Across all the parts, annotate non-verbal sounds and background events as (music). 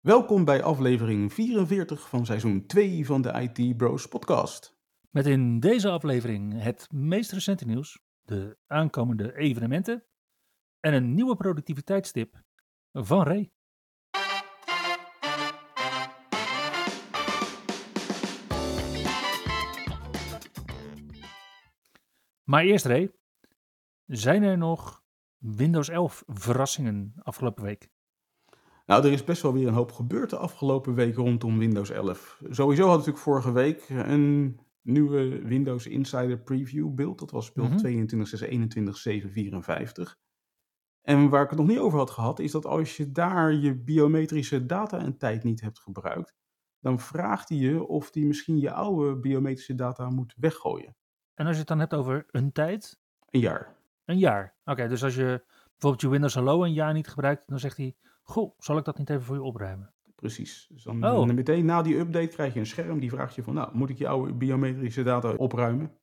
Welkom bij aflevering 44 van seizoen 2 van de IT Bros podcast. Met in deze aflevering het meest recente nieuws, de aankomende evenementen en een nieuwe productiviteitstip van Ray. Maar eerst Ray, zijn er nog Windows 11 verrassingen afgelopen week? Nou, er is best wel weer een hoop gebeurd de afgelopen week rondom Windows 11. Sowieso had natuurlijk vorige week een nieuwe Windows Insider Preview beeld. Dat was beeld. 22.621.754. En waar ik het nog niet over had gehad, is dat als je daar je biometrische data en tijd niet hebt gebruikt, dan vraagt hij je of hij misschien je oude biometrische data moet weggooien. En als je het dan hebt over een tijd, Een jaar. een jaar. Oké, dus als je bijvoorbeeld je Windows Hello een jaar niet gebruikt, dan zegt hij, goh, zal ik dat niet even voor je opruimen? Precies. Dus dan, Oh. dan meteen na die update krijg je een scherm die vraagt je van, nou, moet ik je oude biometrische data opruimen?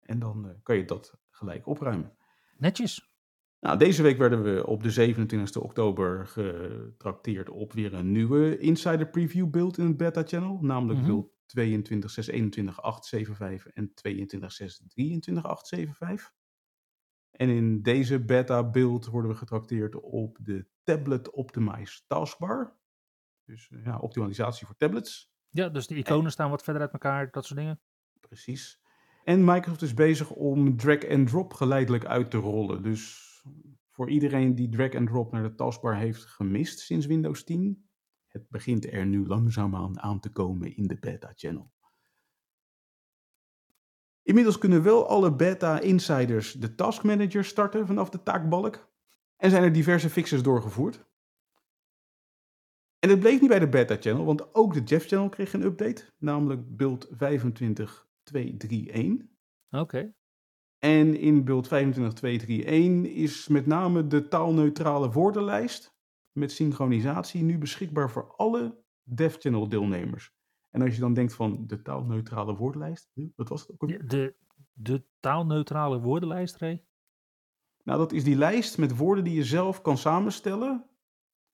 En dan eh, kan je dat gelijk opruimen. Netjes. Nou, deze week werden we op de 27 oktober getrakteerd op weer een nieuwe Insider Preview beeld in het beta channel. Namelijk Mhm. beeld 22.621.875 en 22.623.875. En in deze beta beeld worden we getrakteerd op de Tablet Optimized Taskbar. Dus eh, ja, optimalisatie voor tablets. Ja, dus de iconen staan wat verder uit elkaar, dat soort dingen. Precies. En Microsoft is bezig om drag and drop geleidelijk uit te rollen. Dus voor iedereen die drag and drop naar de taskbar heeft gemist sinds Windows 10, het begint er nu langzaamaan aan te komen in de beta channel. Inmiddels kunnen wel alle beta insiders de task manager starten vanaf de taakbalk en zijn er diverse fixes doorgevoerd. En het bleef niet bij de beta channel, want ook de Jeff channel kreeg een update, namelijk build 25231. Oké. En in beeld 25231 is met name de taalneutrale woordenlijst met synchronisatie nu beschikbaar voor alle DevChannel deelnemers. En als je dan denkt van de taalneutrale woordenlijst, wat was het ook alweer? De, de taalneutrale woordenlijst, Ray? Nou, dat is die lijst met woorden die je zelf kan samenstellen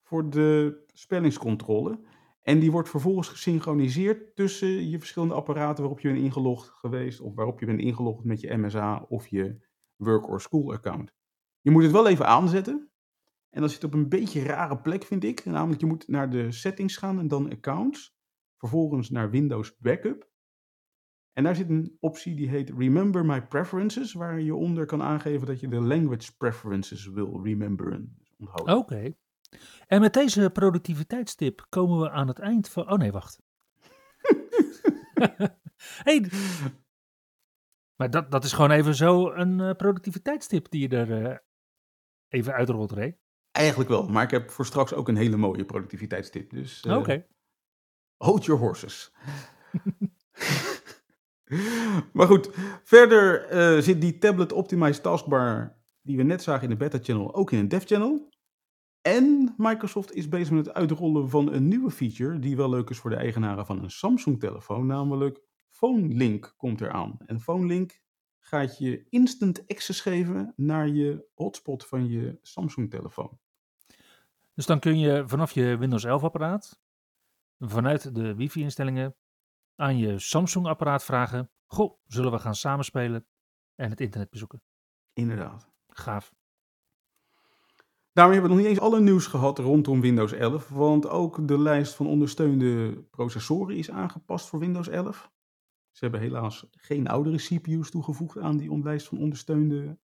voor de spellingscontrole. En die wordt vervolgens gesynchroniseerd tussen je verschillende apparaten waarop je bent ingelogd geweest, of waarop je bent ingelogd met je MSA of je work or school account. Je moet het wel even aanzetten. En dat zit op een beetje rare plek, vind ik. Namelijk, je moet naar de settings gaan en dan accounts. Vervolgens naar Windows Backup. En daar zit een optie die heet Remember My Preferences, waar je onder kan aangeven dat je de language preferences wil rememberen. Dus. Oké. En met deze productiviteitstip komen we aan het eind van... Oh nee, wacht. (laughs) hey, maar dat, dat is gewoon even zo een eh, productiviteitstip die je er eh, even uitrolt, Ray. Eigenlijk wel, maar ik heb voor straks ook een hele mooie productiviteitstip. Dus eh, Oké. Hold your horses. (laughs) maar goed, verder eh, zit die tablet optimized taskbar die we net zagen in de beta channel ook in een dev channel. En Microsoft is bezig met het uitrollen van een nieuwe feature die wel leuk is voor de eigenaren van een Samsung telefoon, namelijk Phone Link komt eraan. En Phone Link gaat je instant access geven naar je hotspot van je Samsung telefoon. Dus dan kun je vanaf je Windows 11 apparaat, vanuit de wifi instellingen, aan je Samsung apparaat vragen, goh, zullen we gaan samenspelen en het internet bezoeken. Inderdaad. Gaaf. Daarmee hebben we nog niet eens alle nieuws gehad rondom Windows 11, want ook de lijst van ondersteunde processoren is aangepast voor Windows 11. Ze hebben helaas geen oudere CPU's toegevoegd aan die lijst van ondersteunde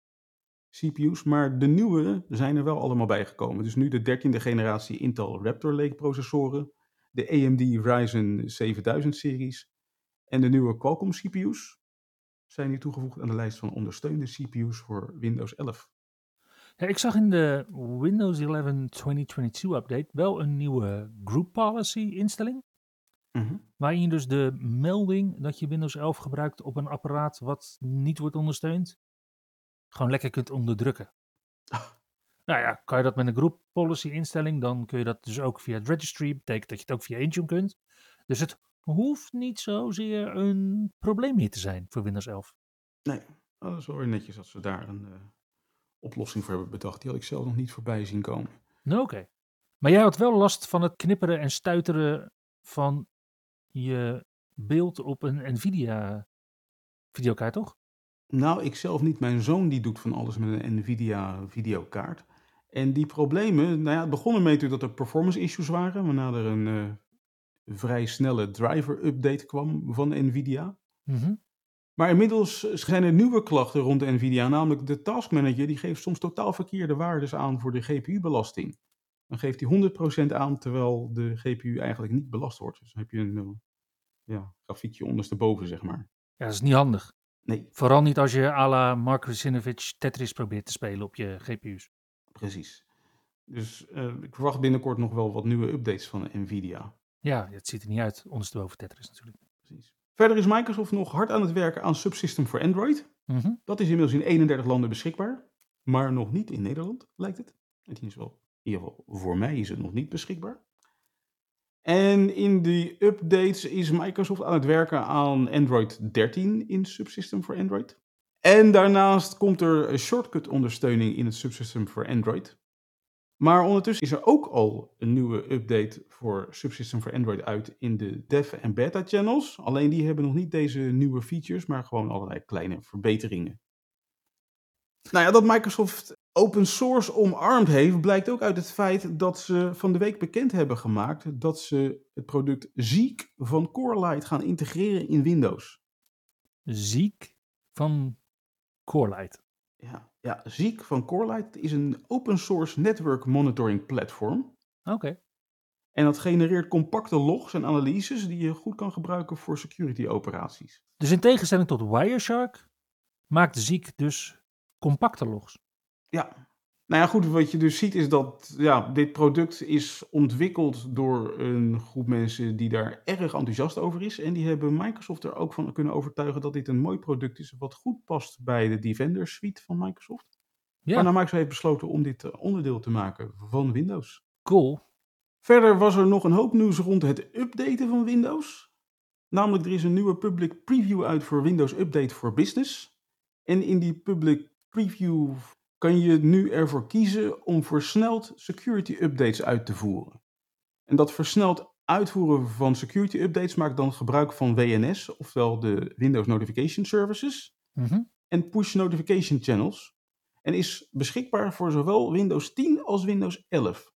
CPU's, maar de nieuwe zijn er wel allemaal bijgekomen. Dus nu de 13e generatie Intel Raptor Lake processoren, de AMD Ryzen 7000 series en de nieuwe Qualcomm CPU's zijn nu toegevoegd aan de lijst van ondersteunde CPU's voor Windows 11. Ja, ik zag in de Windows 11 2022 update wel een nieuwe group policy instelling. Mhm. waarin je dus de melding dat je Windows 11 gebruikt op een apparaat wat niet wordt ondersteund, gewoon lekker kunt onderdrukken. (laughs) Nou ja, kan je dat met een group policy instelling, dan kun je dat dus ook via het registry. Betekent dat je het ook via Intune kunt. Dus het hoeft niet zozeer een probleem meer te zijn voor Windows 11. Nee, oh, dat is wel weer netjes dat ze daar een eh, oplossing voor hebben bedacht. Die had ik zelf nog niet voorbij zien komen. Nou, oké. Maar jij had wel last van het knipperen en stuiteren van je beeld op een Nvidia videokaart, toch? Nou, ik zelf niet. Mijn zoon die doet van alles met een Nvidia videokaart. En die problemen, nou ja, het begon ermee natuurlijk dat er performance issues waren, waarna er een eh, vrij snelle driver update kwam van Nvidia. Mhm. Maar inmiddels zijn er nieuwe klachten rond Nvidia, namelijk de task manager die geeft soms totaal verkeerde waardes aan voor de GPU-belasting. Dan geeft hij 100% aan terwijl de GPU eigenlijk niet belast wordt. Dus dan heb je een eh, ja, grafiekje ondersteboven, zeg maar. Ja, dat is niet handig. Nee, Vooral niet als je à la Mark Tetris probeert te spelen op je GPU's. Precies. Dus eh, ik verwacht binnenkort nog wel wat nieuwe updates van Nvidia. Ja, het ziet er niet uit, ondersteboven Tetris natuurlijk. Precies. Verder is Microsoft nog hard aan het werken aan Subsystem voor Android. Mhm. Dat is inmiddels in 31 landen beschikbaar, maar nog niet in Nederland, lijkt het. Het is wel, in ieder geval voor mij is het nog niet beschikbaar. En in die updates is Microsoft aan het werken aan Android 13 in Subsystem voor Android. En daarnaast komt er shortcut ondersteuning in het Subsystem voor Android. Maar ondertussen is er ook al een nieuwe update voor Subsystem voor Android uit in de dev en beta channels. Alleen die hebben nog niet deze nieuwe features, maar gewoon allerlei kleine verbeteringen. Nou ja, dat Microsoft open source omarmd heeft, blijkt ook uit het feit dat ze van de week bekend hebben gemaakt dat ze het product Zeek van Corelight gaan integreren in Windows. Ziek van Corelight. Ja, ja Zeek van Corelight is een open source network monitoring platform. Oké. En dat genereert compacte logs en analyses die je goed kan gebruiken voor security operaties. Dus in tegenstelling tot Wireshark maakt Ziek dus compacte logs. Ja. Nou ja, goed, wat je dus ziet is dat ja, dit product is ontwikkeld door een groep mensen die daar erg enthousiast over is. En die hebben Microsoft er ook van kunnen overtuigen dat dit een mooi product is wat goed past bij de Defender suite van Microsoft. Ja, Waarna Microsoft heeft besloten om dit eh, onderdeel te maken van Windows. cool. Verder was er nog een hoop nieuws rond het updaten van Windows. Namelijk, er is een nieuwe public preview uit voor Windows Update for Business. En in die public preview kan je nu ervoor kiezen om versneld security updates uit te voeren. En dat versneld uitvoeren van security updates maakt dan gebruik van WNS, oftewel de Windows Notification Services Mhm. en push notification channels. En is beschikbaar voor zowel Windows 10 als Windows 11.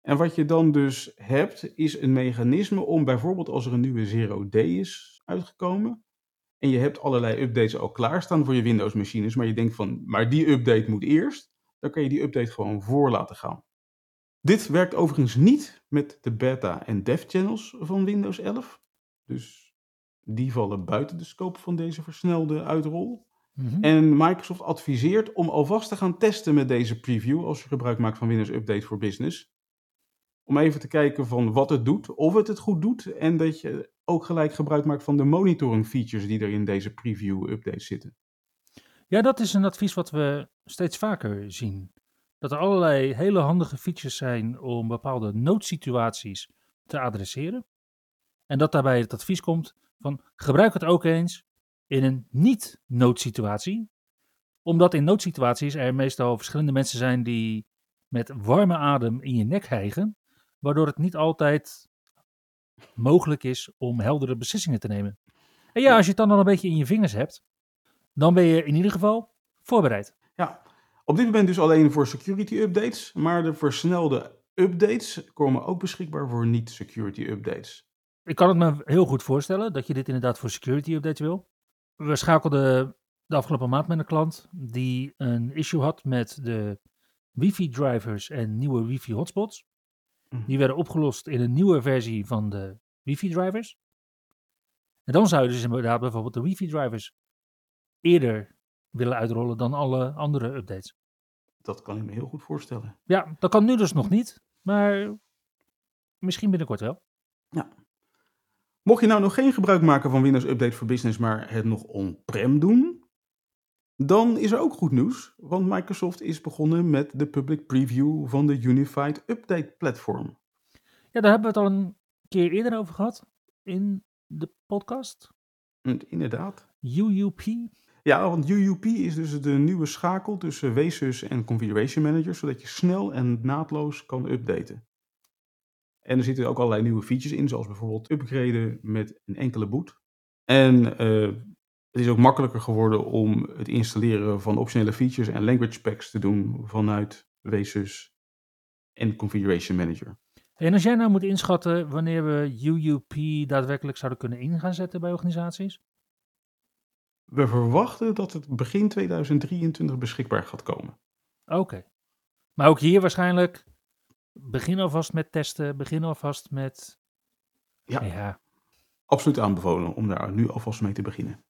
En wat je dan dus hebt, is een mechanisme om bijvoorbeeld als er een nieuwe 0D is uitgekomen. En je hebt allerlei updates al klaarstaan voor je Windows machines. Maar je denkt van, maar die update moet eerst. Dan kan je die update gewoon voor laten gaan. Dit werkt overigens niet met de beta en dev channels van Windows 11. Dus die vallen buiten de scope van deze versnelde uitrol. Mhm. En Microsoft adviseert om alvast te gaan testen met deze preview als je gebruik maakt van Windows Update for Business. Om even te kijken van wat het doet, of het het goed doet en dat je ook gelijk gebruik maakt van de monitoring features die er in deze preview update zitten. Ja, dat is een advies wat we steeds vaker zien. Dat er allerlei hele handige features zijn om bepaalde noodsituaties te adresseren. En dat daarbij het advies komt van gebruik het ook eens in een niet-noodsituatie. Omdat in noodsituaties er meestal verschillende mensen zijn die met warme adem in je nek hijgen. Waardoor het niet altijd mogelijk is om heldere beslissingen te nemen. En ja, als je het dan al een beetje in je vingers hebt, dan ben je in ieder geval voorbereid. Ja, op dit moment dus alleen voor security updates, maar de versnelde updates komen ook beschikbaar voor niet-security updates. Ik kan het me heel goed voorstellen dat je dit inderdaad voor security updates wil. We schakelden de afgelopen maand met een klant die een issue had met de wifi drivers en nieuwe wifi hotspots. Mhm. Die werden opgelost in een nieuwe versie van de wifi drivers. En dan zou je dus inderdaad bijvoorbeeld de wifi drivers eerder willen uitrollen dan alle andere updates. Dat kan ik me heel goed voorstellen. Ja, dat kan nu dus nog niet, maar misschien binnenkort wel. Mocht je nou nog geen gebruik maken van Windows Update for Business, maar het nog on-prem doen, dan is er ook goed nieuws, want Microsoft is begonnen met de public preview van de Unified Update Platform. Ja, daar hebben we het al een keer eerder over gehad in de podcast. Inderdaad. UUP. Ja, want UUP is dus de nieuwe schakel tussen WSUS en Configuration Manager, zodat je snel en naadloos kan updaten. En er zitten ook allerlei nieuwe features in, zoals bijvoorbeeld upgraden met een enkele boot. En eh, het is ook makkelijker geworden om het installeren van optionele features en language packs te doen vanuit WSUS en Configuration Manager. En als jij nou moet inschatten wanneer we UUP daadwerkelijk zouden kunnen in gaan zetten bij organisaties? We verwachten dat het begin 2023 beschikbaar gaat komen. Oké. Maar ook hier waarschijnlijk begin alvast met testen, begin alvast met... Ja. ja. Absoluut aanbevolen om daar nu alvast mee te beginnen.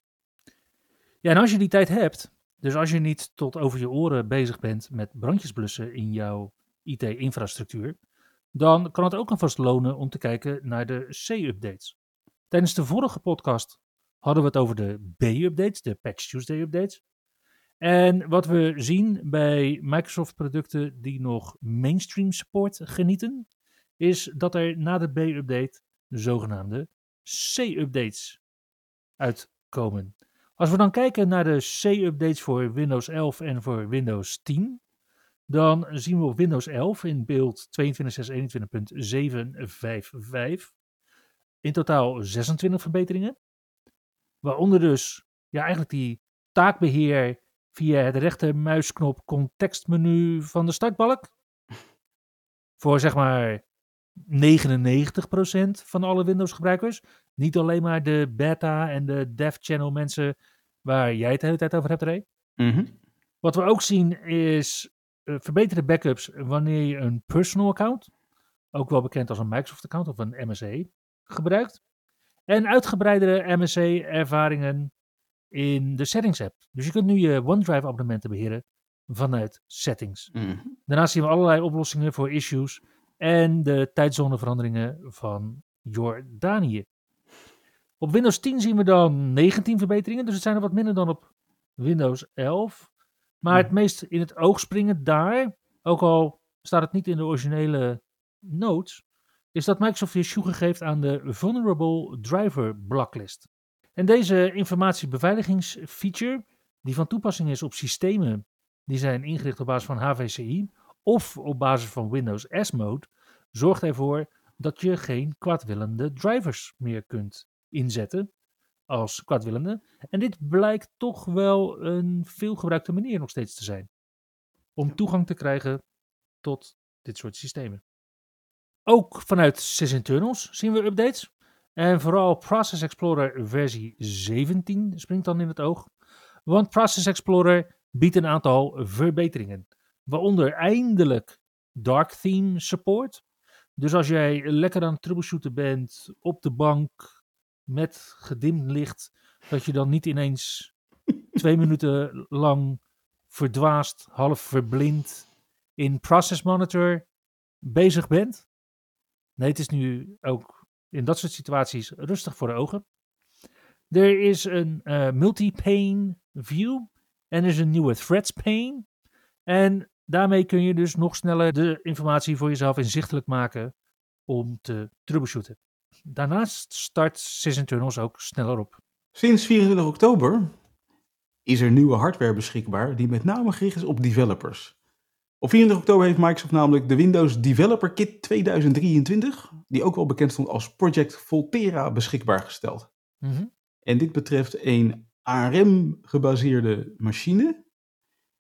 Ja, en als je die tijd hebt, dus als je niet tot over je oren bezig bent met brandjes blussen in jouw IT-infrastructuur, dan kan het ook alvast lonen om te kijken naar de C-updates. Tijdens de vorige podcast hadden we het over de B-updates, de Patch Tuesday updates. En wat we zien bij Microsoft producten die nog mainstream support genieten, is dat er na de B-update de zogenaamde C-updates uitkomen. Als we dan kijken naar de C-updates voor Windows 11 en voor Windows 10, dan zien we op Windows 11 in beeld 22.621.755 in totaal 26 verbeteringen. Waaronder dus ja, eigenlijk die taakbeheer via het rechtermuisknop contextmenu van de startbalk. Voor zeg maar 99% van alle Windows gebruikers. Niet alleen maar de beta en de dev channel mensen waar jij het de hele tijd over hebt, Ray. Mhm. Wat we ook zien is uh, verbeterde backups wanneer je een personal account, ook wel bekend als een Microsoft account of een MSA, gebruikt. En uitgebreidere MSA-ervaringen in de Settings app. Dus je kunt nu je OneDrive abonnementen beheren vanuit Settings. Mhm. Daarnaast zien we allerlei oplossingen voor issues en de tijdzoneveranderingen van Jordanië. Op Windows 10 zien we dan 19 verbeteringen, dus het zijn er wat minder dan op Windows 11. Maar het meest in het oog springen daar, ook al staat het niet in de originele notes, is dat Microsoft weer sjoegen geeft aan de Vulnerable Driver Blacklist. En deze informatiebeveiligingsfeature, die van toepassing is op systemen die zijn ingericht op basis van HVCI of op basis van Windows S-mode, zorgt ervoor dat je geen kwaadwillende drivers meer kunt inzetten als kwaadwillende. En dit blijkt toch wel een veelgebruikte manier nog steeds te zijn om toegang te krijgen tot dit soort systemen. Ook vanuit sysinternals zien we updates. En vooral Process Explorer versie 17 springt dan in het oog. Want Process Explorer biedt een aantal verbeteringen. Waaronder eindelijk Dark Theme support. Dus als jij lekker aan het troubleshooten bent op de bank met gedimd licht, dat je dan niet ineens (laughs) twee minuten lang verdwaasd, half verblind in Process Monitor bezig bent. Nee, het is nu ook in dat soort situaties rustig voor de ogen. Er is een uh, multi-pane view en er is een nieuwe threads pane. En daarmee kun je dus nog sneller de informatie voor jezelf inzichtelijk maken om te troubleshooten. Daarnaast start sysinternals ook sneller op. Sinds 24 oktober is er nieuwe hardware beschikbaar die met name gericht is op developers. Op 24 oktober heeft Microsoft namelijk de Windows Developer Kit 2023, die ook wel bekend stond als Project Volterra, beschikbaar gesteld. Mhm. En dit betreft een ARM-gebaseerde machine,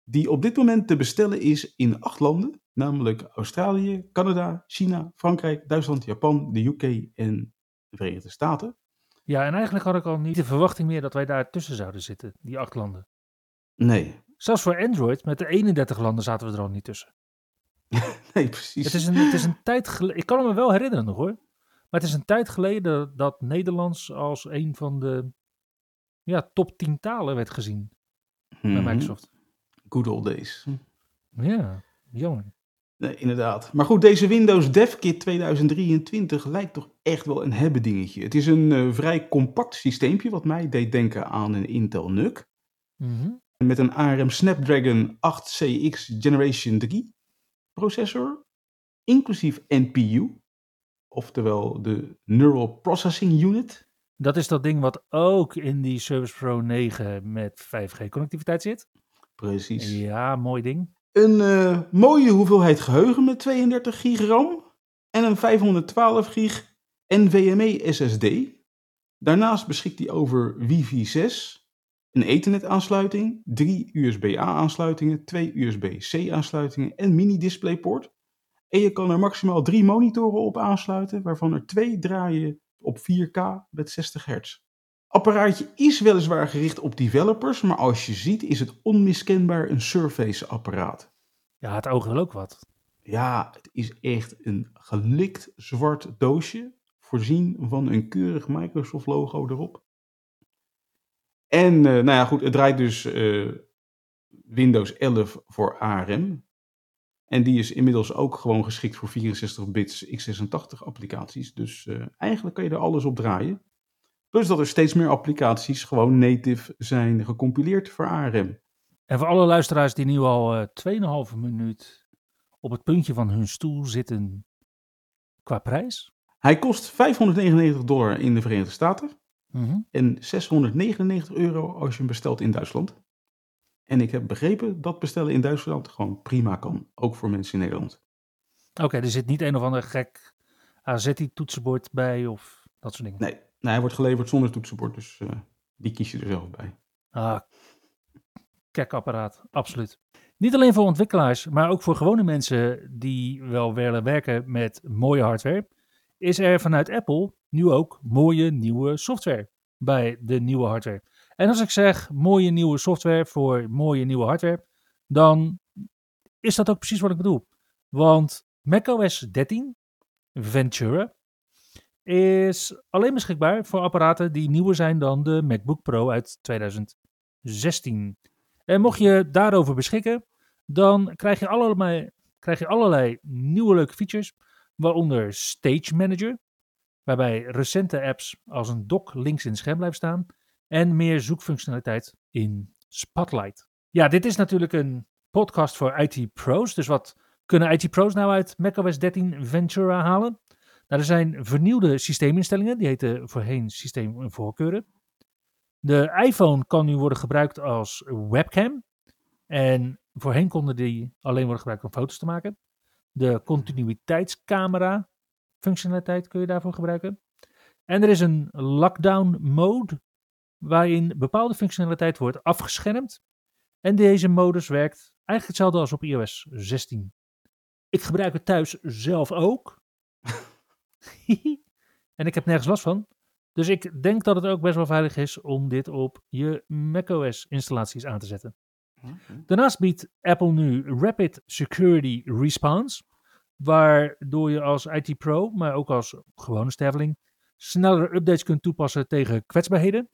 die op dit moment te bestellen is in acht landen, namelijk Australië, Canada, China, Frankrijk, Duitsland, Japan, de UK en de Verenigde Staten. Ja, en eigenlijk had ik al niet de verwachting meer dat wij daar tussen zouden zitten, die acht landen. Nee, Zelfs voor Android, met de 31 landen zaten we er al niet tussen. (laughs) nee, precies. Het is een, het is een tijd geleden, ik kan me wel herinneren nog hoor. Maar het is een tijd geleden dat Nederlands als een van de ja, top 10 talen werd gezien bij Mhm. Microsoft. Good old days. Ja, jammer. Nee, inderdaad. Maar goed, deze Windows DevKit 2023 lijkt toch echt wel een hebben dingetje. Het is een eh, vrij compact systeempje, wat mij deed denken aan een Intel NUC. Mhm. Met een ARM Snapdragon 8CX Generation 3 processor, inclusief NPU, oftewel de Neural Processing Unit. Dat is dat ding wat ook in die Service Pro 9 met 5G connectiviteit zit. Precies. Ja, mooi ding. Een eh, mooie hoeveelheid geheugen met 32 gig RAM en een 512 gig NVMe SSD. Daarnaast beschikt hij over Wi-Fi 6, een Ethernet aansluiting, drie USB-A aansluitingen, twee USB-C aansluitingen en mini DisplayPort. En je kan er maximaal drie monitoren op aansluiten, waarvan er twee draaien op 4K met 60 Hz. Apparaatje is weliswaar gericht op developers, maar als je ziet is het onmiskenbaar een Surface apparaat. Ja, het oog wil ook wat. Ja, het is echt een gelikt zwart doosje, voorzien van een keurig Microsoft logo erop. En eh, nou ja, goed, het draait dus eh, Windows 11 voor ARM. En die is inmiddels ook gewoon geschikt voor 64 bits x86 applicaties. Dus eh, eigenlijk kan je er alles op draaien. Plus dat er steeds meer applicaties gewoon native zijn gecompileerd voor ARM. En voor alle luisteraars die nu al eh 2,5 minuut op het puntje van hun stoel zitten qua prijs. Hij kost 599 dollar in de Verenigde Staten Mhm. en 699 euro als je hem bestelt in Duitsland. En ik heb begrepen dat bestellen in Duitsland gewoon prima kan, ook voor mensen in Nederland. Oké, er zit niet een of ander gek AZI-toetsenbord bij of dat soort dingen. Nee, nee hij wordt geleverd zonder toetsenbord, dus eh, die kies je er zelf bij. Ah, kek-apparaat, absoluut. Niet alleen voor ontwikkelaars, maar ook voor gewone mensen die wel willen werken met mooie hardware, is er vanuit Apple nu ook mooie nieuwe software bij de nieuwe hardware. En als ik zeg mooie nieuwe software voor mooie nieuwe hardware, dan is dat ook precies wat ik bedoel. Want macOS 13 Ventura is alleen beschikbaar voor apparaten die nieuwer zijn dan de MacBook Pro uit 2016. En mocht je daarover beschikken, dan krijg je allerlei, krijg je allerlei nieuwe leuke features, waaronder Stage Manager, waarbij recente apps als een dock links in het scherm blijven staan, en meer zoekfunctionaliteit in Spotlight. Ja, dit is natuurlijk een podcast voor IT pros, dus wat kunnen IT pros nou uit macOS 13 Ventura halen? Nou, er zijn vernieuwde systeeminstellingen, die heten voorheen systeemvoorkeuren. De iPhone kan nu worden gebruikt als webcam. En voorheen konden die alleen worden gebruikt om foto's te maken. De continuïteitscamera functionaliteit kun je daarvoor gebruiken. En er is een lockdown mode, waarin bepaalde functionaliteit wordt afgeschermd. En deze modus werkt eigenlijk hetzelfde als op iOS 16. Ik gebruik het thuis zelf ook. (laughs) en ik heb nergens last van. Dus ik denk dat het ook best wel veilig is om dit op je macOS installaties aan te zetten. Daarnaast biedt Apple nu Rapid Security Response, waardoor je als IT Pro, maar ook als gewone sterveling, snellere updates kunt toepassen tegen kwetsbaarheden.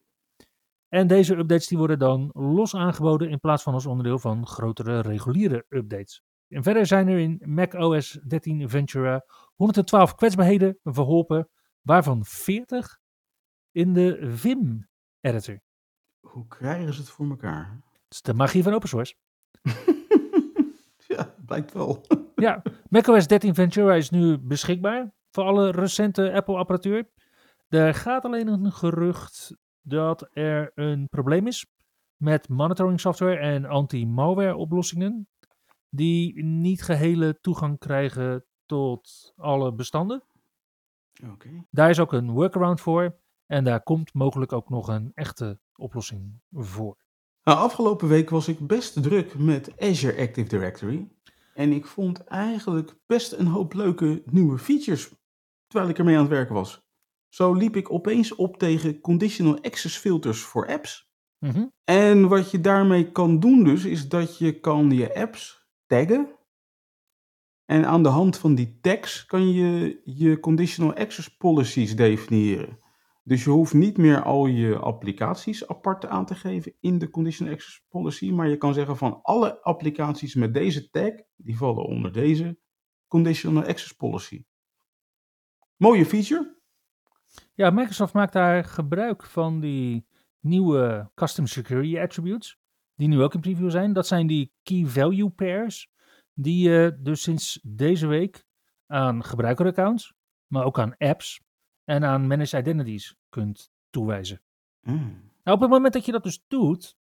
En deze updates die worden dan los aangeboden in plaats van als onderdeel van grotere reguliere updates. En verder zijn er in macOS 13 Ventura 112 kwetsbaarheden verholpen, waarvan 40 in de Vim-editor. Hoe krijgen ze het voor elkaar? Dat is de magie van open source. (laughs) ja, blijkt wel. Ja, macOS 13 Ventura is nu beschikbaar voor alle recente Apple-apparatuur. Er gaat alleen een gerucht dat er een probleem is met monitoring software en anti-malware oplossingen die niet gehele toegang krijgen tot alle bestanden. Daar is ook een workaround voor en daar komt mogelijk ook nog een echte oplossing voor. Nou, afgelopen week was ik best druk met Azure Active Directory. En ik vond eigenlijk best een hoop leuke nieuwe features terwijl ik ermee aan het werken was. Zo liep ik opeens op tegen conditional access filters voor apps. Mhm. En wat je daarmee kan doen dus, is dat je kan je apps taggen. En aan de hand van die tags kan je je conditional access policies definiëren. Dus je hoeft niet meer al je applicaties apart aan te geven in de conditional access policy, maar je kan zeggen van alle applicaties met deze tag, die vallen onder deze Conditional Access Policy. Mooie feature. Ja, Microsoft maakt daar gebruik van die nieuwe Custom Security Attributes, die nu ook in preview zijn. Dat zijn die Key Value Pairs, die je dus sinds deze week aan gebruikeraccounts, maar ook aan apps en aan managed identities kunt toewijzen. Mm. Nou, op het moment dat je dat dus doet,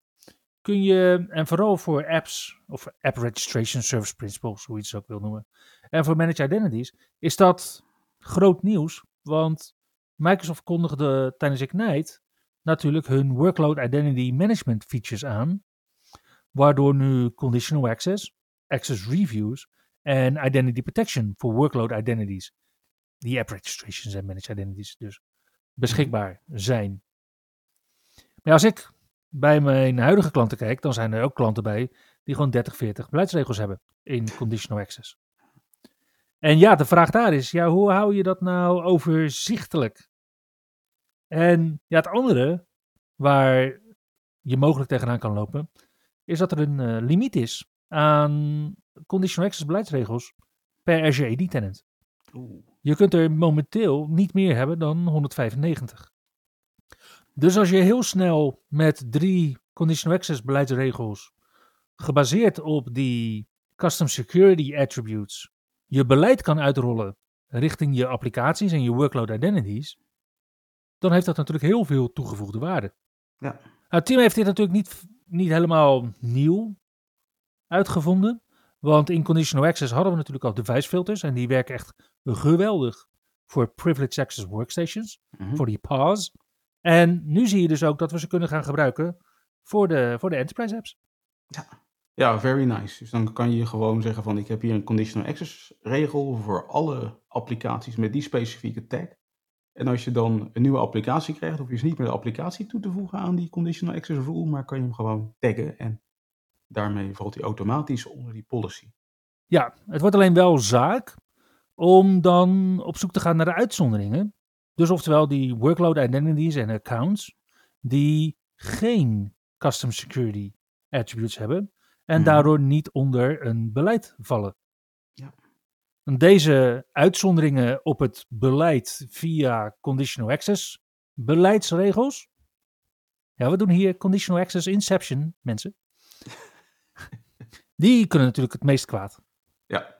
kun je, en vooral voor apps, of App Registration Service Principles, hoe je het ook wil noemen, en voor Managed Identities, is dat groot nieuws, want Microsoft kondigde tijdens Ignite natuurlijk hun Workload Identity Management features aan, waardoor nu Conditional Access, Access Reviews en Identity Protection voor Workload Identities, die App Registrations en Managed Identities dus, beschikbaar zijn. Maar als ik bij mijn huidige klanten kijk, dan zijn er ook klanten bij die gewoon 30, 40 beleidsregels hebben in conditional access. En ja, de vraag daar is, ja, hoe hou je dat nou overzichtelijk? En ja, het andere waar je mogelijk tegenaan kan lopen, is dat er een eh, limiet is aan conditional access beleidsregels per Azure AD tenant. Oeh. Je kunt er momenteel niet meer hebben dan 195. Dus als je heel snel met drie conditional access beleidsregels, gebaseerd op die custom security attributes, je beleid kan uitrollen richting je applicaties en je workload identities, dan heeft dat natuurlijk heel veel toegevoegde waarde. Ja. Nou, Tim heeft dit natuurlijk niet, niet helemaal nieuw uitgevonden. Want in Conditional Access hadden we natuurlijk al device filters. En die werken echt geweldig voor Privileged Access Workstations. Mhm. Voor die PAS. En nu zie je dus ook dat we ze kunnen gaan gebruiken voor de, voor de enterprise apps. Ja, very nice. Dus dan kan je gewoon zeggen van ik heb hier een conditional access regel voor alle applicaties met die specifieke tag. En als je dan een nieuwe applicatie krijgt, hoef je dus niet meer de applicatie toe te voegen aan die conditional access rule, maar kan je hem gewoon taggen en daarmee valt hij automatisch onder die policy. Ja, het wordt alleen wel zaak om dan op zoek te gaan naar de uitzonderingen. Dus oftewel die workload identities en accounts die geen custom security attributes hebben en Mhm. daardoor niet onder een beleid vallen. Deze uitzonderingen op het beleid via conditional access beleidsregels. Ja, we doen hier conditional access inception, mensen. (laughs) Die kunnen natuurlijk het meest kwaad. Ja,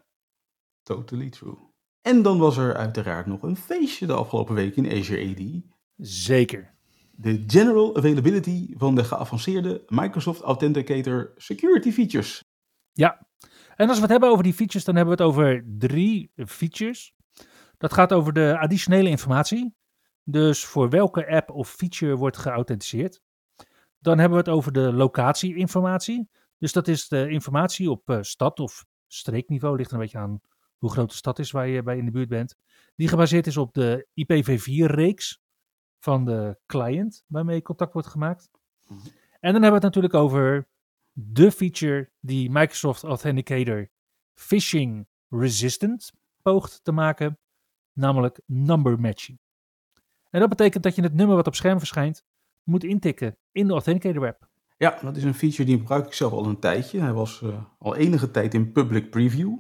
totally true. En dan was er uiteraard nog een feestje de afgelopen week in Azure AD. Zeker. De general availability van de geavanceerde Microsoft Authenticator security features. Ja, en als we het hebben over die features, dan hebben we het over drie features. Dat gaat over de additionele informatie. Dus voor welke app of feature wordt geauthenticeerd. Dan hebben we het over de locatieinformatie. Dus dat is de informatie op eh, stad- of streekniveau. Ligt er een beetje aan hoe groot de stad is waar je bij in de buurt bent. Die gebaseerd is op de IPv4-reeks van de client waarmee contact wordt gemaakt. Mhm. En dan hebben we het natuurlijk over de feature die Microsoft Authenticator phishing resistant poogt te maken, namelijk number matching. En dat betekent dat je het nummer wat op scherm verschijnt moet intikken in de Authenticator web. Ja, dat is een feature die gebruik ik zelf al een tijdje. Hij was eh, al enige tijd in public preview.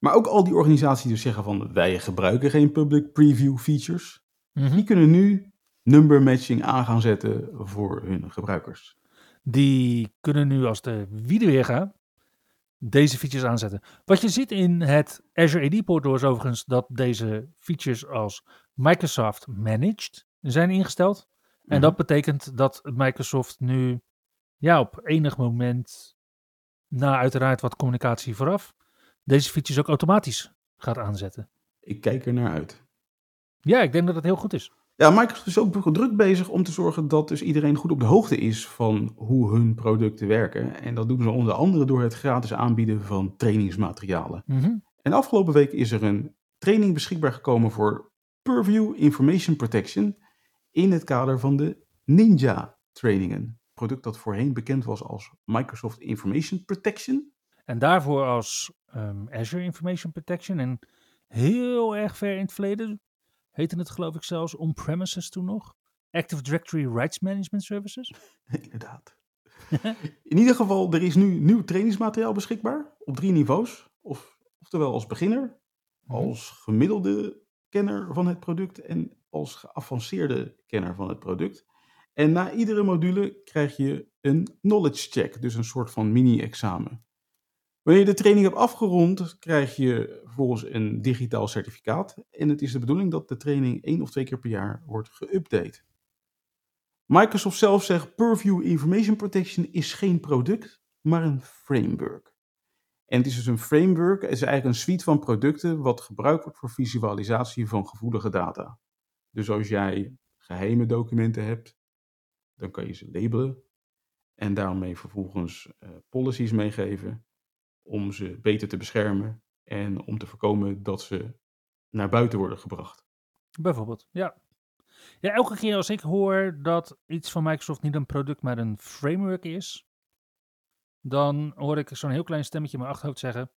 Maar ook al die organisaties die zeggen van wij gebruiken geen public preview features. Die kunnen nu number matching aan gaan zetten voor hun gebruikers. Die kunnen nu als de weer gaan deze features aanzetten. Wat je ziet in het Azure AD portal is overigens dat deze features als Microsoft Managed zijn ingesteld. En Mhm. dat betekent dat Microsoft nu ja, op enig moment, na uiteraard wat communicatie vooraf, deze features ook automatisch gaat aanzetten. Ik kijk er naar uit. Ja, ik denk dat het heel goed is. Ja, Microsoft is ook druk bezig om te zorgen dat dus iedereen goed op de hoogte is van hoe hun producten werken. En dat doen ze onder andere door het gratis aanbieden van trainingsmaterialen. Mhm. En afgelopen week is er een training beschikbaar gekomen voor Purview Information Protection in het kader van de Ninja trainingen. Product dat voorheen bekend was als Microsoft Information Protection. En daarvoor als ehm, Azure Information Protection en heel erg ver in het verleden heette het geloof ik zelfs on-premises toen nog. Active Directory Rights Management Services. (laughs) Inderdaad. (laughs) In ieder geval, er is nu nieuw trainingsmateriaal beschikbaar op drie niveaus. Of, oftewel als beginner, als gemiddelde kenner van het product en als geavanceerde kenner van het product. En na iedere module krijg je een knowledge check, dus een soort van mini-examen. Wanneer je de training hebt afgerond, krijg je vervolgens een digitaal certificaat. En het is de bedoeling dat de training één of twee keer per jaar wordt geüpdate. Microsoft zelf zegt: Purview Information Protection is geen product, maar een framework. En het is dus een framework, het is eigenlijk een suite van producten wat gebruikt wordt voor visualisatie van gevoelige data. Dus als jij geheime documenten hebt, dan kan je ze labelen en daarmee vervolgens uh, policies meegeven om ze beter te beschermen en om te voorkomen dat ze naar buiten worden gebracht. Bijvoorbeeld, ja. Ja, elke keer als ik hoor dat iets van Microsoft niet een product, maar een framework is, dan hoor ik zo'n heel klein stemmetje in mijn achterhoofd zeggen,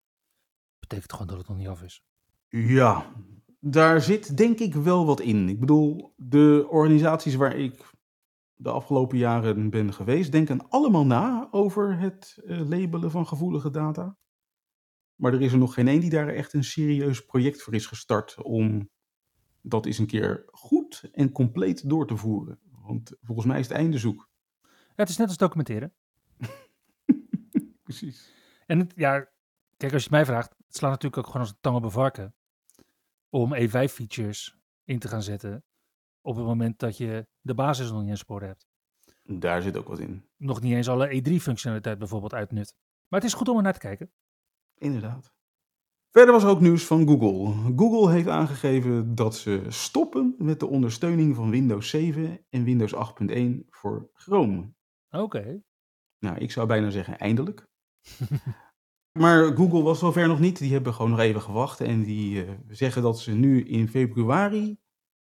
betekent gewoon dat het nog niet af is. Ja, daar zit denk ik wel wat in. Ik bedoel, de organisaties waar ik de afgelopen jaren ben geweest, denken allemaal na over het uh, labelen van gevoelige data. Maar er is er nog geen één die daar echt een serieus project voor is gestart om dat eens een keer goed en compleet door te voeren. Want volgens mij is het einde zoek. Ja, het is net als documenteren. (laughs) Precies. En het, ja, kijk, als je het mij vraagt, het slaat natuurlijk ook gewoon als een tang op een varken. Om E5-features in te gaan zetten op het moment dat je de basis nog niet in sporen hebt. Daar zit ook wat in. Nog niet eens alle E3-functionaliteit bijvoorbeeld uitnut. Maar het is goed om er naar te kijken. Inderdaad. Verder was er ook nieuws van Google. Google heeft aangegeven dat ze stoppen met de ondersteuning van Windows 7 en Windows 8.1 voor Chrome. Oké. Nou, ik zou bijna zeggen eindelijk. (laughs) maar Google was zover nog niet. Die hebben gewoon nog even gewacht. En die uh, zeggen dat ze nu in februari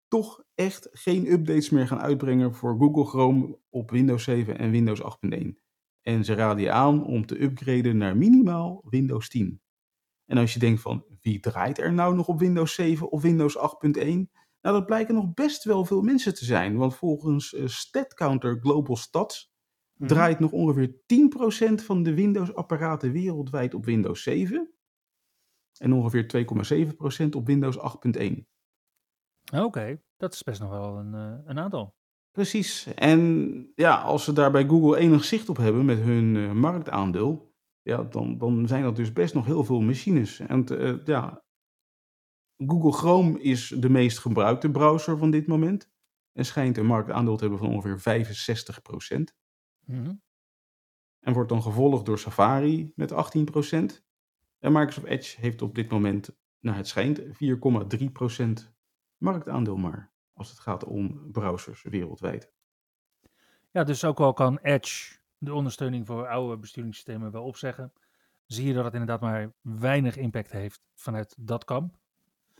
toch echt geen updates meer gaan uitbrengen voor Google Chrome op Windows 7 en Windows 8.1. En ze raden je aan om te upgraden naar minimaal Windows 10. En als je denkt van wie draait er nou nog op Windows 7 of Windows 8.1? Nou, dat blijken nog best wel veel mensen te zijn. Want volgens uh, StatCounter Global Stats mm. draait nog ongeveer 10% van de Windows-apparaten wereldwijd op Windows 7. En ongeveer 2,7% op Windows 8.1. Oké, dat is best nog wel een, uh, een aantal. Precies. En ja, als ze daar bij Google enig zicht op hebben met hun uh, marktaandeel, ja, dan, dan zijn dat dus best nog heel veel machines. En uh, ja, Google Chrome is de meest gebruikte browser van dit moment. En schijnt een marktaandeel te hebben van ongeveer 65%. Mm En wordt dan gevolgd door Safari met 18%. En Microsoft Edge heeft op dit moment, nou het schijnt, 4,3% marktaandeel maar. Als het gaat om browsers wereldwijd. Ja, dus ook al kan Edge de ondersteuning voor oude besturingssystemen wel opzeggen, zie je dat het inderdaad maar weinig impact heeft vanuit dat kamp.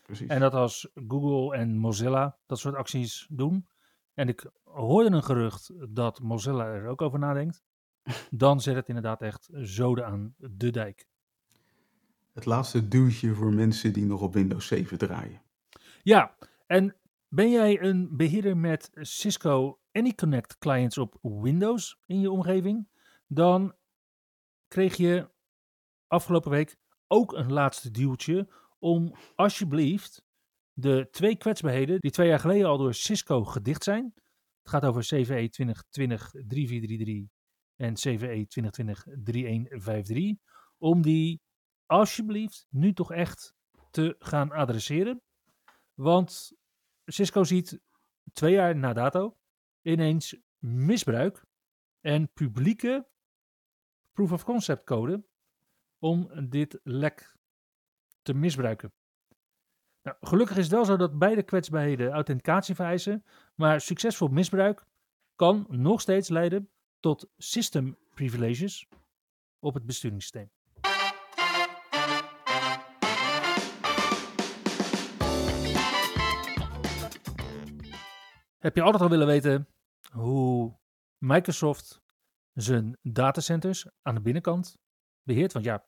Precies. En dat als Google en Mozilla dat soort acties doen, en ik hoorde een gerucht dat Mozilla er ook over nadenkt, (laughs) dan zet het inderdaad echt zoden aan de dijk. Het laatste duwtje voor mensen die nog op Windows 7 draaien. Ja, en ben jij een beheerder met Cisco AnyConnect clients op Windows in je omgeving, dan kreeg je afgelopen week ook een laatste duwtje om alsjeblieft de twee kwetsbaarheden die twee jaar geleden al door Cisco gedicht zijn. Het gaat over CVE 2020-3433 en CVE 2020-3153. Om die alsjeblieft nu toch echt te gaan adresseren. Want Cisco ziet twee jaar na dato ineens misbruik en publieke proof of concept code om dit lek te misbruiken. Nou, gelukkig is het wel zo dat beide kwetsbaarheden authenticatie vereisen, maar succesvol misbruik kan nog steeds leiden tot system privileges op het besturingssysteem. Heb je altijd al willen weten hoe Microsoft zijn datacenters aan de binnenkant beheert? Want ja,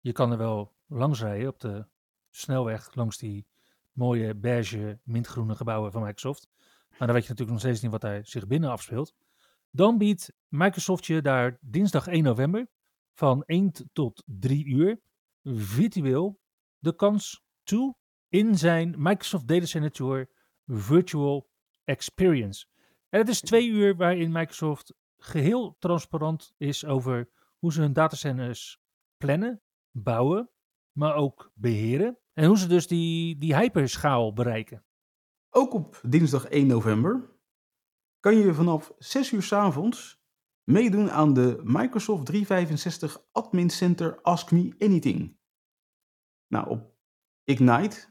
je kan er wel langs rijden op de snelweg langs die mooie beige mintgroene gebouwen van Microsoft. Maar dan weet je natuurlijk nog steeds niet wat daar zich binnen afspeelt. Dan biedt Microsoft je daar dinsdag 1 november van 1 tot 3 uur virtueel de kans toe in zijn Microsoft Data Center Tour Virtual Experience. En het is twee uur waarin Microsoft geheel transparant is over hoe ze hun datacenters plannen, bouwen, maar ook beheren. En hoe ze dus die, die hyperschaal bereiken. Ook op dinsdag 1 november kan je vanaf 6 uur 's avonds meedoen aan de Microsoft 365 Admin Center Ask Me Anything. Nou, op Ignite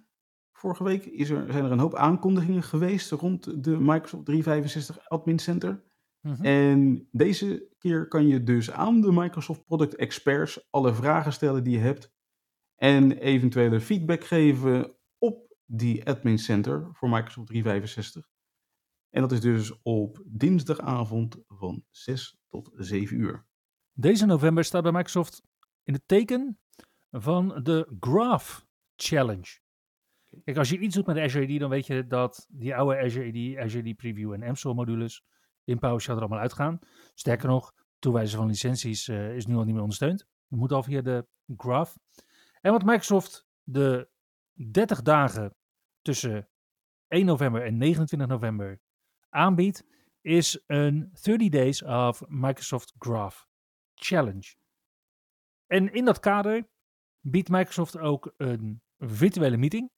vorige week is er, zijn er een hoop aankondigingen geweest rond de Microsoft 365 Admin Center. Mhm. En deze keer kan je dus aan de Microsoft Product Experts alle vragen stellen die je hebt. En eventuele feedback geven op die Admin Center voor Microsoft 365. En dat is dus op dinsdagavond van 6 tot 7 uur. Deze november staat bij Microsoft in het teken van de Graph Challenge. Kijk, als je iets doet met Azure AD, dan weet je dat die oude Azure AD, Azure AD Preview en MSOL modules in PowerShell er allemaal uitgaan. Sterker nog, toewijzen van licenties eh, is nu al niet meer ondersteund. We moeten al via de Graph. En wat Microsoft de 30 dagen tussen 1 november en 29 november aanbiedt, is een 30 Days of Microsoft Graph Challenge. En in dat kader biedt Microsoft ook een virtuele meeting,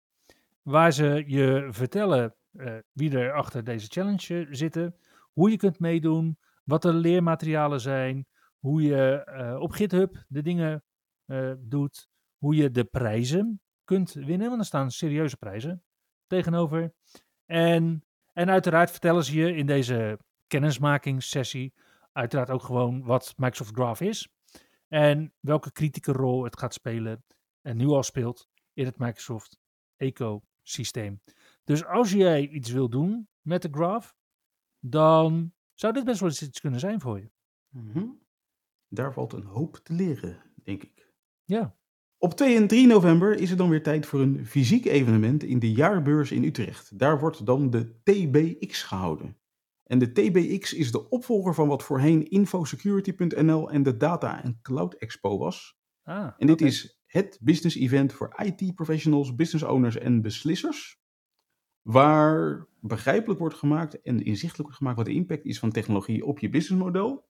waar ze je vertellen eh, wie er achter deze challenge eh, zitten, hoe je kunt meedoen, wat de leermaterialen zijn, hoe je eh, op GitHub de dingen doet, hoe je de prijzen kunt winnen, want er staan serieuze prijzen tegenover. En, en uiteraard vertellen ze je in deze kennismakingssessie uiteraard ook gewoon wat Microsoft Graph is en welke kritieke rol het gaat spelen en nu al speelt in het Microsoft ecosysteem. Dus als jij iets wil doen met de Graph, dan zou dit best wel eens iets kunnen zijn voor je. Mhm. Daar valt een hoop te leren, denk ik. Ja, Op 2 en 3 november is het dan weer tijd voor een fysiek evenement in de jaarbeurs in Utrecht. Daar wordt dan de TBX gehouden. En de TBX is de opvolger van wat voorheen infosecurity.nl en de Data en Cloud Expo was. ah, En dit is het business event voor IT-professionals, business owners en beslissers. Waar begrijpelijk wordt gemaakt en inzichtelijk wordt gemaakt wat de impact is van technologie op je businessmodel.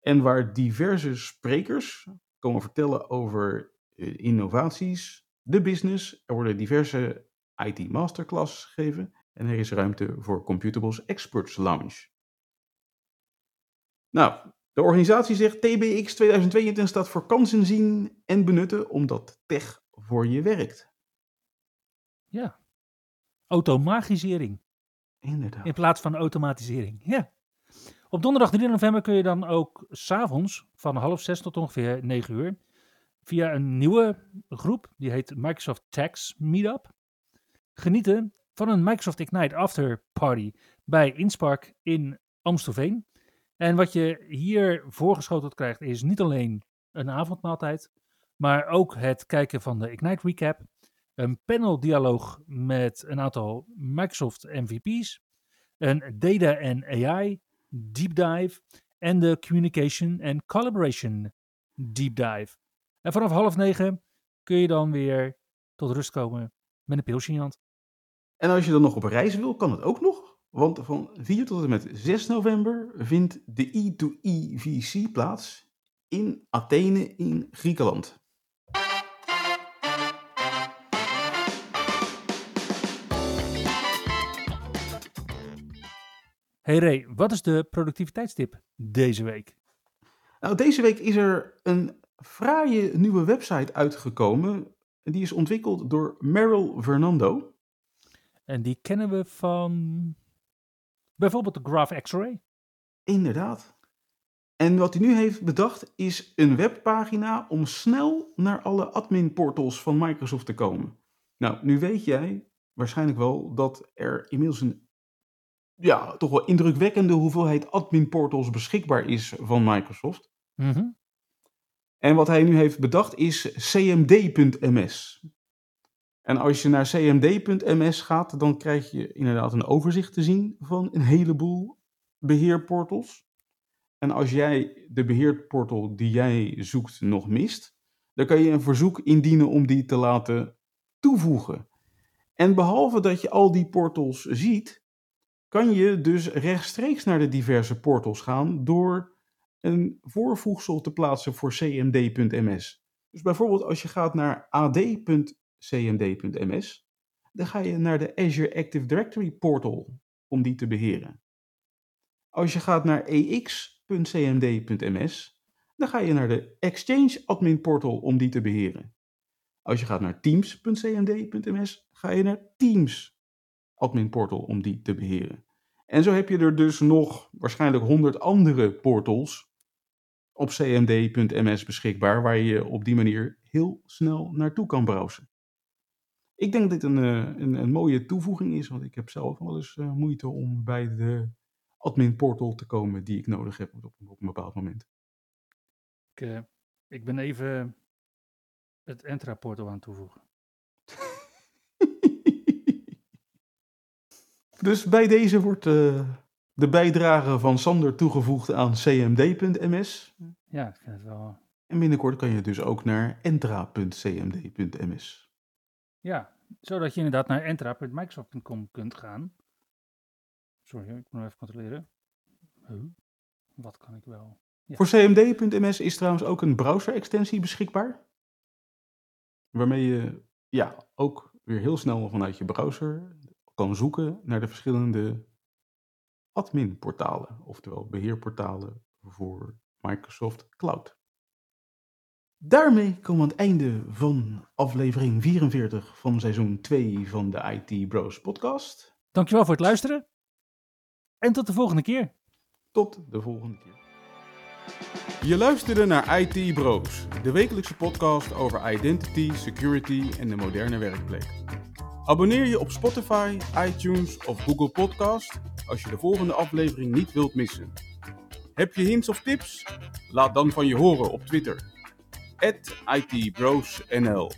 En waar diverse sprekers komen vertellen over eh, innovaties, de business. Er worden diverse IT masterclasses gegeven. En er is ruimte voor Computables Experts Lounge. Nou, de organisatie zegt TBX 2022 staat voor kansen zien en benutten omdat tech voor je werkt. Ja. Automagisering Inderdaad. in plaats van automatisering. Ja. Op donderdag 3 november kun je dan ook s'avonds van half zes tot ongeveer 9 uur via een nieuwe groep, die heet Microsoft Tax Meetup, genieten van een Microsoft Ignite After Party bij Inspark in Amstelveen. En wat je hier voorgeschoteld krijgt is niet alleen een avondmaaltijd, maar ook het kijken van de Ignite Recap, een paneldialoog met een aantal Microsoft MVP's, een Data en AI Deep Dive en de Communication and Collaboration Deep Dive. En vanaf half negen kun je dan weer tot rust komen met een pilsje in je hand. En als je dan nog op reis wil, kan het ook nog. Want van 4 tot en met 6 november vindt de E2E-VC plaats in Athene in Griekenland. Hey Ray, wat is de productiviteitstip deze week? Nou, deze week is er een fraaie nieuwe website uitgekomen. Die is ontwikkeld door Meryl Fernando. En die kennen we van bijvoorbeeld de Graph X-Ray. Inderdaad. En wat hij nu heeft bedacht is een webpagina om snel naar alle admin portals van Microsoft te komen. Nou, nu weet jij waarschijnlijk wel dat er inmiddels een ja, toch wel indrukwekkende hoeveelheid admin portals beschikbaar is van Microsoft. Mhm. En wat hij nu heeft bedacht is cmd.ms. En als je naar cmd.ms gaat, dan krijg je inderdaad een overzicht te zien van een heleboel beheerportals. En als jij de beheerportal die jij zoekt nog mist, dan kan je een verzoek indienen om die te laten toevoegen. En behalve dat je al die portals ziet, kan je dus rechtstreeks naar de diverse portals gaan door een voorvoegsel te plaatsen voor cmd.ms. Dus bijvoorbeeld als je gaat naar ad.cmd.ms, dan ga je naar de Azure Active Directory portal om die te beheren. Als je gaat naar ex.cmd.ms, dan ga je naar de Exchange Admin portal om die te beheren. Als je gaat naar teams.cmd.ms, ga je naar Teams Admin portal om die te beheren. En zo heb je er dus nog waarschijnlijk 100 andere portals op cmd.ms beschikbaar, waar je op die manier heel snel naartoe kan browsen. Ik denk dat dit een, eh, een, een mooie toevoeging is, want ik heb zelf wel eens uh, moeite om bij de admin portal te komen die ik nodig heb op, op een bepaald moment. Ik, uh, ik ben even het Entra portal aan toevoegen. (laughs) dus bij deze wordt de bijdrage van Sander toegevoegd aan cmd.ms. Ja, ik vind het wel. En binnenkort kan je dus ook naar entra.cmd.ms. Ja, zodat je inderdaad naar entra.microsoft.com kunt gaan. Sorry, ik moet even controleren. Huh? Wat kan ik wel? Voor cmd.ms is trouwens ook een browser-extensie beschikbaar. Waarmee je ja, ook weer heel snel vanuit je browser kan zoeken naar de verschillende admin-portalen, oftewel beheerportalen voor Microsoft Cloud. Daarmee komen we aan het einde van aflevering 44 van seizoen 2 van de IT Bros podcast. Dankjewel voor het luisteren en tot de volgende keer. Tot de volgende keer. Je luisterde naar IT Bros, de wekelijkse podcast over identity, security en de moderne werkplek. Abonneer je op Spotify, iTunes of Google Podcast als je de volgende aflevering niet wilt missen. Heb je hints of tips? Laat dan van je horen op Twitter. @itbrosnl